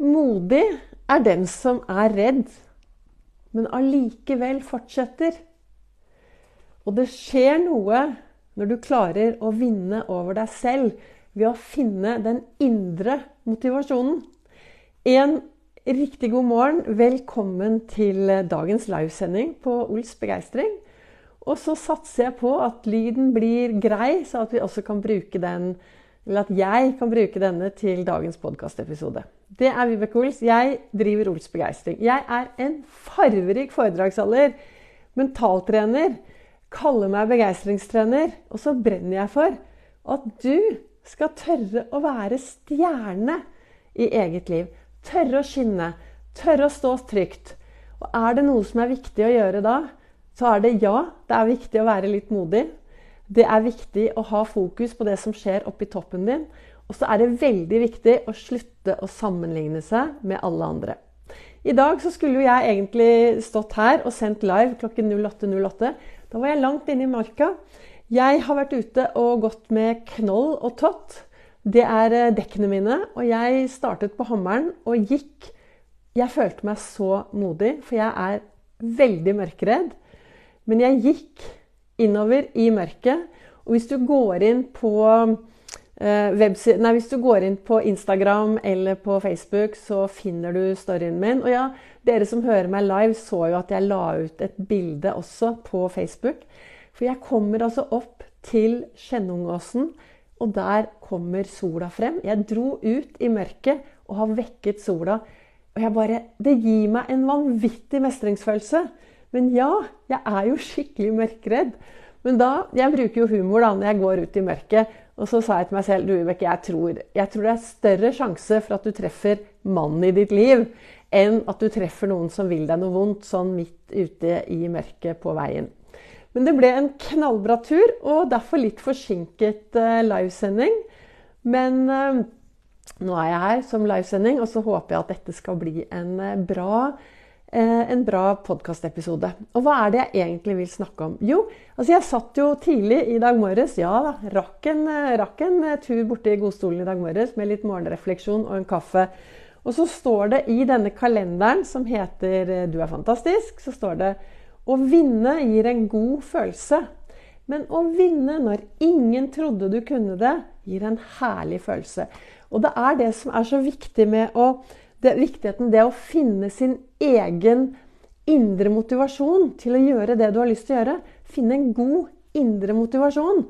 Modig er den som er redd, men allikevel fortsetter. Og det skjer noe når du klarer å vinne over deg selv ved å finne den indre motivasjonen. En riktig god morgen. Velkommen til dagens livesending på Ols begeistring. Og så satser jeg på at lyden blir grei, så at vi også kan bruke den eller at jeg kan bruke denne til dagens podkastepisode. Det er Vibeke Ols. Jeg driver Ols Begeistring. Jeg er en farverik foredragsholder, mentaltrener, kaller meg begeistringstrener. Og så brenner jeg for at du skal tørre å være stjerne i eget liv. Tørre å skinne. Tørre å stå trygt. Og er det noe som er viktig å gjøre da, så er det ja, det er viktig å være litt modig. Det er viktig å ha fokus på det som skjer oppi toppen din. Og så er det veldig viktig å slutte å sammenligne seg med alle andre. I dag så skulle jo jeg egentlig stått her og sendt live klokken 08.08. 08. Da var jeg langt inne i marka. Jeg har vært ute og gått med knoll og tott. Det er eh, dekkene mine. Og jeg startet på hammeren og gikk. Jeg følte meg så modig, for jeg er veldig mørkeredd. Men jeg gikk innover i mørket. Og hvis du går inn på eh, Nei, hvis du går inn på Instagram eller på Facebook, så finner du storyen min. Og ja, dere som hører meg live, så jo at jeg la ut et bilde også på Facebook. For jeg kommer altså opp til Skjennungåsen, og der kommer sola frem. Jeg dro ut i mørket og har vekket sola. Og jeg bare Det gir meg en vanvittig mestringsfølelse. Men ja, jeg er jo skikkelig mørkredd. Men da, jeg bruker jo humor da når jeg går ut i mørket. Og så sa jeg til meg selv du Vibeke, jeg tror, jeg tror det er større sjanse for at du treffer mannen i ditt liv, enn at du treffer noen som vil deg noe vondt sånn midt ute i mørket på veien. Men det ble en knallbra tur, og derfor litt forsinket uh, livesending. Men uh, nå er jeg her som livesending, og så håper jeg at dette skal bli en uh, bra en bra podkastepisode. Og hva er det jeg egentlig vil snakke om? Jo, altså jeg satt jo tidlig i dag morges. Ja da, rakk en, eh, rakk en eh, tur borti godstolen i dag morges med litt morgenrefleksjon og en kaffe. Og så står det i denne kalenderen som heter 'Du er fantastisk', så står det 'Å vinne gir en god følelse'. Men å vinne når ingen trodde du kunne det, gir en herlig følelse. Og det er det som er så viktig med å det, viktigheten det å finne sin egen indre motivasjon til å gjøre det du har lyst til å gjøre. Finne en god indre motivasjon.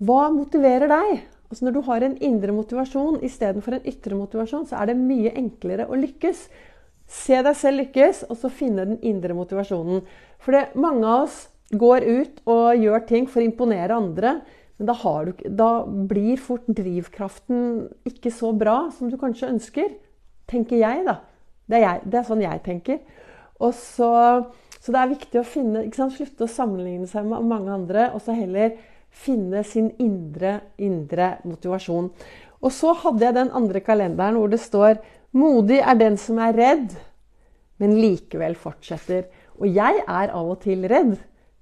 Hva motiverer deg? Altså Når du har en indre motivasjon istedenfor en ytre motivasjon, så er det mye enklere å lykkes. Se deg selv lykkes, og så finne den indre motivasjonen. For mange av oss går ut og gjør ting for å imponere andre. Men da, du, da blir fort drivkraften ikke så bra som du kanskje ønsker tenker jeg, da. Det er, jeg, det er sånn jeg tenker. Så, så, det er viktig å finne, slutte å sammenligne seg med mange andre, og så heller finne sin indre, indre motivasjon. Og så hadde jeg den andre kalenderen hvor det står 'Modig er den som er redd, men likevel fortsetter'. Og jeg er av og til redd.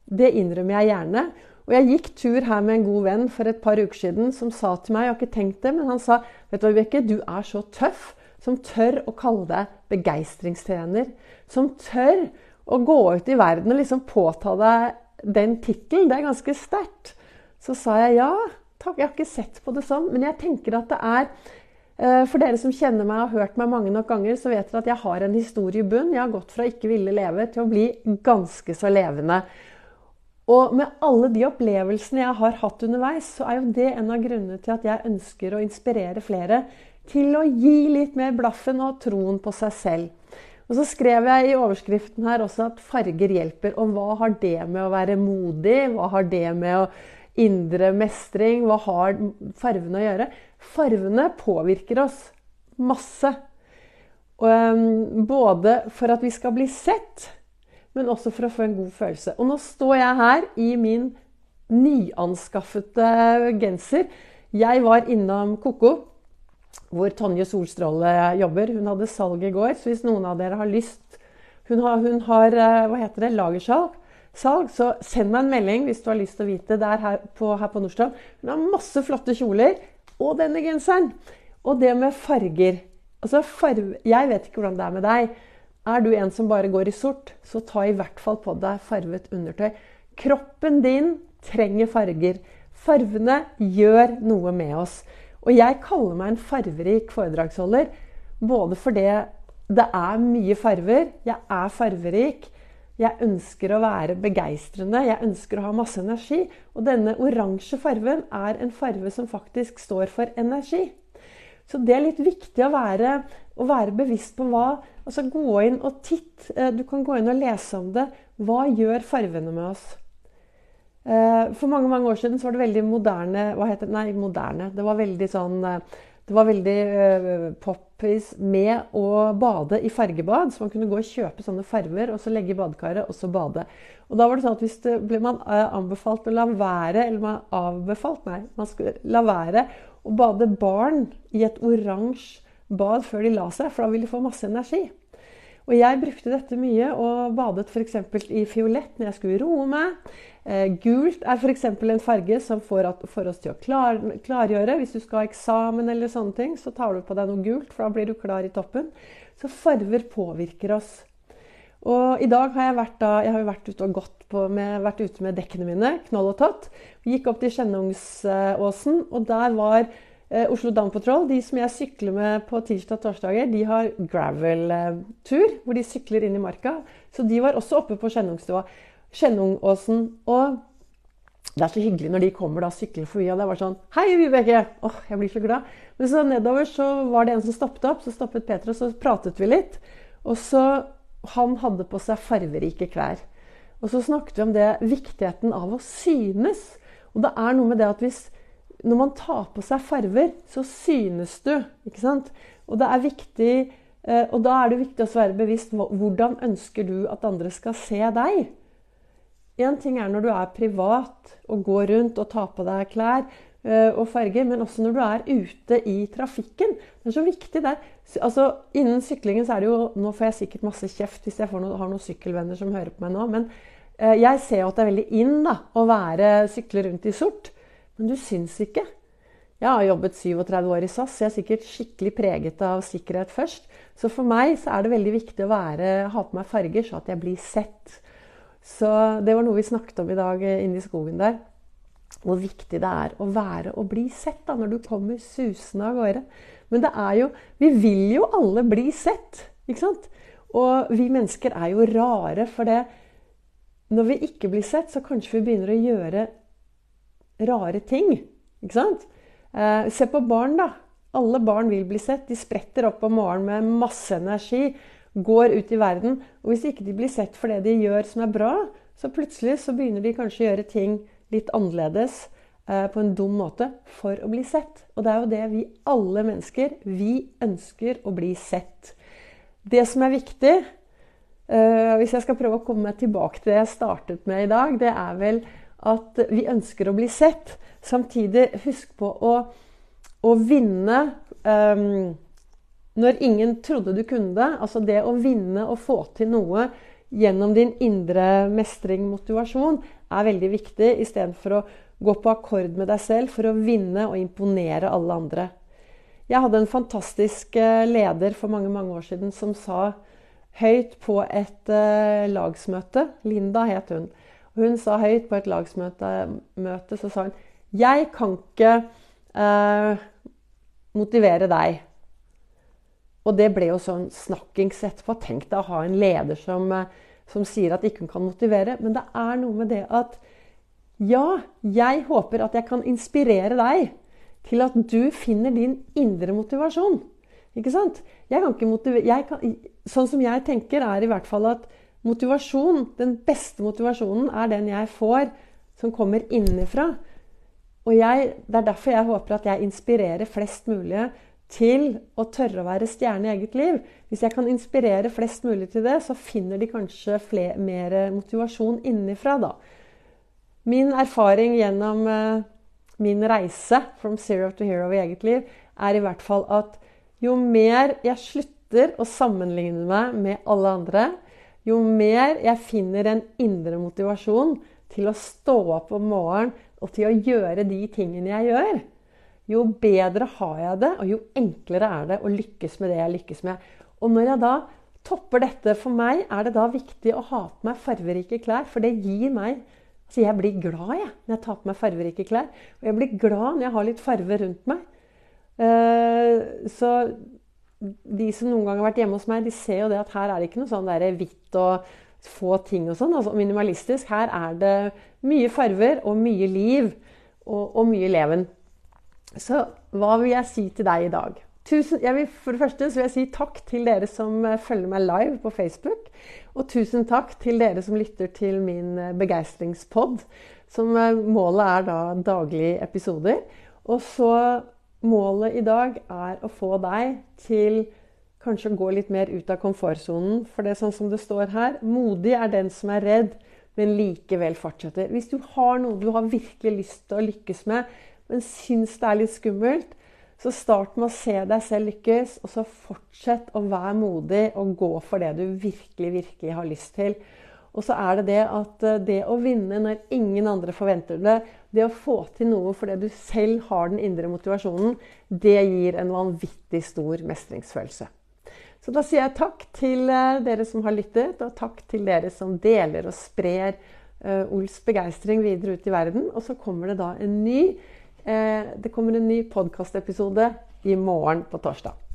Det innrømmer jeg gjerne. Og jeg gikk tur her med en god venn for et par uker siden som sa til meg, jeg har ikke tenkt det, men han sa vet du hva, Vibeke, du er så tøff som tør å kalle deg begeistringstrener. Som tør å gå ut i verden og liksom påta deg den tittelen. Det er ganske sterkt. Så sa jeg ja, takk, jeg har ikke sett på det sånn. Men jeg tenker at det er eh, For dere som kjenner meg og har hørt meg mange nok ganger, så vet dere at jeg har en historie i bunn. Jeg har gått fra ikke ville leve til å bli ganske så levende. Og med alle de opplevelsene jeg har hatt underveis, så er jo det en av grunnene til at jeg ønsker å inspirere flere til å gi litt mer blaffen og troen på seg selv. Og så skrev jeg i overskriften her også at farger hjelper. Og hva har det med å være modig? Hva har det med å indre mestring? Hva har farvene å gjøre? Farvene påvirker oss masse. Um, både for at vi skal bli sett, men også for å få en god følelse. Og nå står jeg her i min nyanskaffede genser. Jeg var innom Koko hvor Tonje Solstråle jobber. Hun hadde salg i går, så hvis noen av dere har lyst Hun har, hun har eh, hva heter det, lagersalg. Salg, så send meg en melding hvis du har lyst til å vite. Det er her på, her på Nordstrand. Hun har masse flotte kjoler. Og denne genseren. Og det med farger. Altså, farve, jeg vet ikke hvordan det er med deg. Er du en som bare går i sort, så ta i hvert fall på deg farvet undertøy. Kroppen din trenger farger. Farvene gjør noe med oss. Og jeg kaller meg en farverik foredragsholder både fordi det er mye farver, jeg er farverik, jeg ønsker å være begeistrende, jeg ønsker å ha masse energi. Og denne oransje farven er en farve som faktisk står for energi. Så det er litt viktig å være, å være bevisst på hva Altså gå inn og titt. Eh, du kan gå inn og lese om det. Hva gjør farvene med oss? Eh, for mange mange år siden så var det veldig moderne Hva heter det? Nei, moderne. Det var veldig sånn eh, det var veldig uh, poppis med å bade i fargebad. Så man kunne gå og kjøpe sånne farver og så legge i badekaret og så bade. Og da var det sånn at hvis det ble man anbefalt å la være, eller man avbefalt, nei, man skulle la være å bade barn i et oransje bad før de la seg, for da ville de få masse energi. Og jeg brukte dette mye og badet f.eks. i fiolett når jeg skulle roe meg. Eh, gult er f.eks. en farge som får, oss til å klar, klargjøre. Hvis du skal ha eksamen eller sånne ting, så tar du på deg noe gult, for da blir du klar i toppen. Så farver påvirker oss. Og i dag har jeg vært, da, jeg har vært ute og gått med, vært ute med dekkene mine, knoll og tott. Gikk opp til Skjennungsåsen, og der var Oslo Down Patrol, de som jeg sykler med på tirsdag og torsdager, de har gravel-tur, hvor de sykler inn i marka. Så de var også oppe på Skjennungstua. Skjennungåsen. Og det er så hyggelig når de kommer da sykler forbi, og det var sånn Hei, Vibeke! Åh, jeg blir så glad. Men så nedover så var det en som stoppet opp. Så stoppet Peter, og så pratet vi litt. Og så han hadde på seg farverike klær. Og så snakket vi om det, viktigheten av å synes. Og det er noe med det at hvis når man tar på seg farver, så synes du. ikke sant? Og viktig, eh, og da er det viktig å være bevisst hvordan ønsker du at andre skal se deg. Én ting er når du er privat og går rundt og tar på deg klær eh, og farger, men også når du er ute i trafikken. Det er så viktig der. Altså, innen syklingen så er det jo Nå får jeg sikkert masse kjeft hvis jeg noe, har noen sykkelvenner som hører på meg nå. Men eh, jeg ser jo at det er veldig in da, å være, sykle rundt i sort. Men du syns ikke. Jeg har jobbet 37 år i SAS, så jeg er sikkert skikkelig preget av sikkerhet først. Så for meg så er det veldig viktig å være, ha på meg farger, så at jeg blir sett. Så det var noe vi snakket om i dag eh, inne i skogen der. Hvor viktig det er å være og bli sett da, når du kommer susende av gårde. Men det er jo Vi vil jo alle bli sett, ikke sant? Og vi mennesker er jo rare for det. Når vi ikke blir sett, så kanskje vi begynner å gjøre rare ting. Ikke sant? Eh, se på barn, da. Alle barn vil bli sett. De spretter opp om morgenen med masse energi. Går ut i verden. Og hvis ikke de blir sett for det de gjør som er bra, så plutselig så begynner de kanskje å gjøre ting litt annerledes Eh, på en dum måte for å bli sett. Og det er jo det vi alle mennesker Vi ønsker å bli sett. Det som er viktig, eh, hvis jeg skal prøve å komme meg tilbake til det jeg startet med i dag, det er vel at vi ønsker å bli sett. Samtidig, husk på å, å vinne um, når ingen trodde du kunne det. Altså det å vinne og få til noe gjennom din indre mestring, motivasjon, er veldig viktig, istedenfor å Gå på akkord med deg selv for å vinne og imponere alle andre. Jeg hadde en fantastisk eh, leder for mange mange år siden som sa høyt på et uh, lagsmøte Linda het hun. Hun sa høyt på et lagsmøte møte, så sa hun Jeg kan ikke eh, motivere deg. Og det ble jo sånn snakkings etterpå. Tenk deg å ha en leder som, som sier at ikke hun kan motivere. Men det er noe med det at ja, jeg håper at jeg kan inspirere deg til at du finner din indre motivasjon. Ikke sant? Jeg kan ikke motivere, jeg kan, sånn som jeg tenker, er i hvert fall at motivasjon, den beste motivasjonen, er den jeg får som kommer innenfra. Og jeg, Det er derfor jeg håper at jeg inspirerer flest mulig til å tørre å være stjerne i eget liv. Hvis jeg kan inspirere flest mulig til det, så finner de kanskje flere, mer motivasjon innenfra. da. Min erfaring gjennom uh, min reise from zero to hero i eget liv, er i hvert fall at jo mer jeg slutter å sammenligne meg med alle andre, jo mer jeg finner en indre motivasjon til å stå opp om morgenen og til å gjøre de tingene jeg gjør, jo bedre har jeg det, og jo enklere er det å lykkes med det jeg lykkes med. Og når jeg da topper dette for meg, er det da viktig å ha på meg farverike klær. For det gir meg Altså, jeg blir glad jeg, når jeg tar på meg farverike klær. Og jeg blir glad når jeg har litt farve rundt meg. Uh, så de som noen gang har vært hjemme hos meg, de ser jo det at her er det ikke noe sånn der hvitt og få ting og sånn. Altså minimalistisk. Her er det mye farver og mye liv og, og mye leven. Så hva vil jeg si til deg i dag? Tusen, vil, for det første vil jeg si takk til dere som eh, følger meg live på Facebook. Og tusen takk til dere som lytter til min eh, begeistringspod. Som eh, målet er da daglige episoder. Og så målet i dag er å få deg til kanskje gå litt mer ut av komfortsonen. For det er sånn som det står her Modig er den som er redd, men likevel fortsetter. Hvis du har noe du har virkelig lyst til å lykkes med, men syns det er litt skummelt, så start med å se deg selv lykkes, og så fortsett å være modig og gå for det du virkelig, virkelig har lyst til. Og så er det det at eh, det å vinne når ingen andre forventer det, det å få til noe fordi du selv har den indre motivasjonen, det gir en vanvittig stor mestringsfølelse. Så da sier jeg takk til eh, dere som har lyttet, og takk til dere som deler og sprer uh, Ols begeistring videre ut i verden. Og så kommer det da en ny Eh, det kommer ny podkastepisode i morgen på torsdag.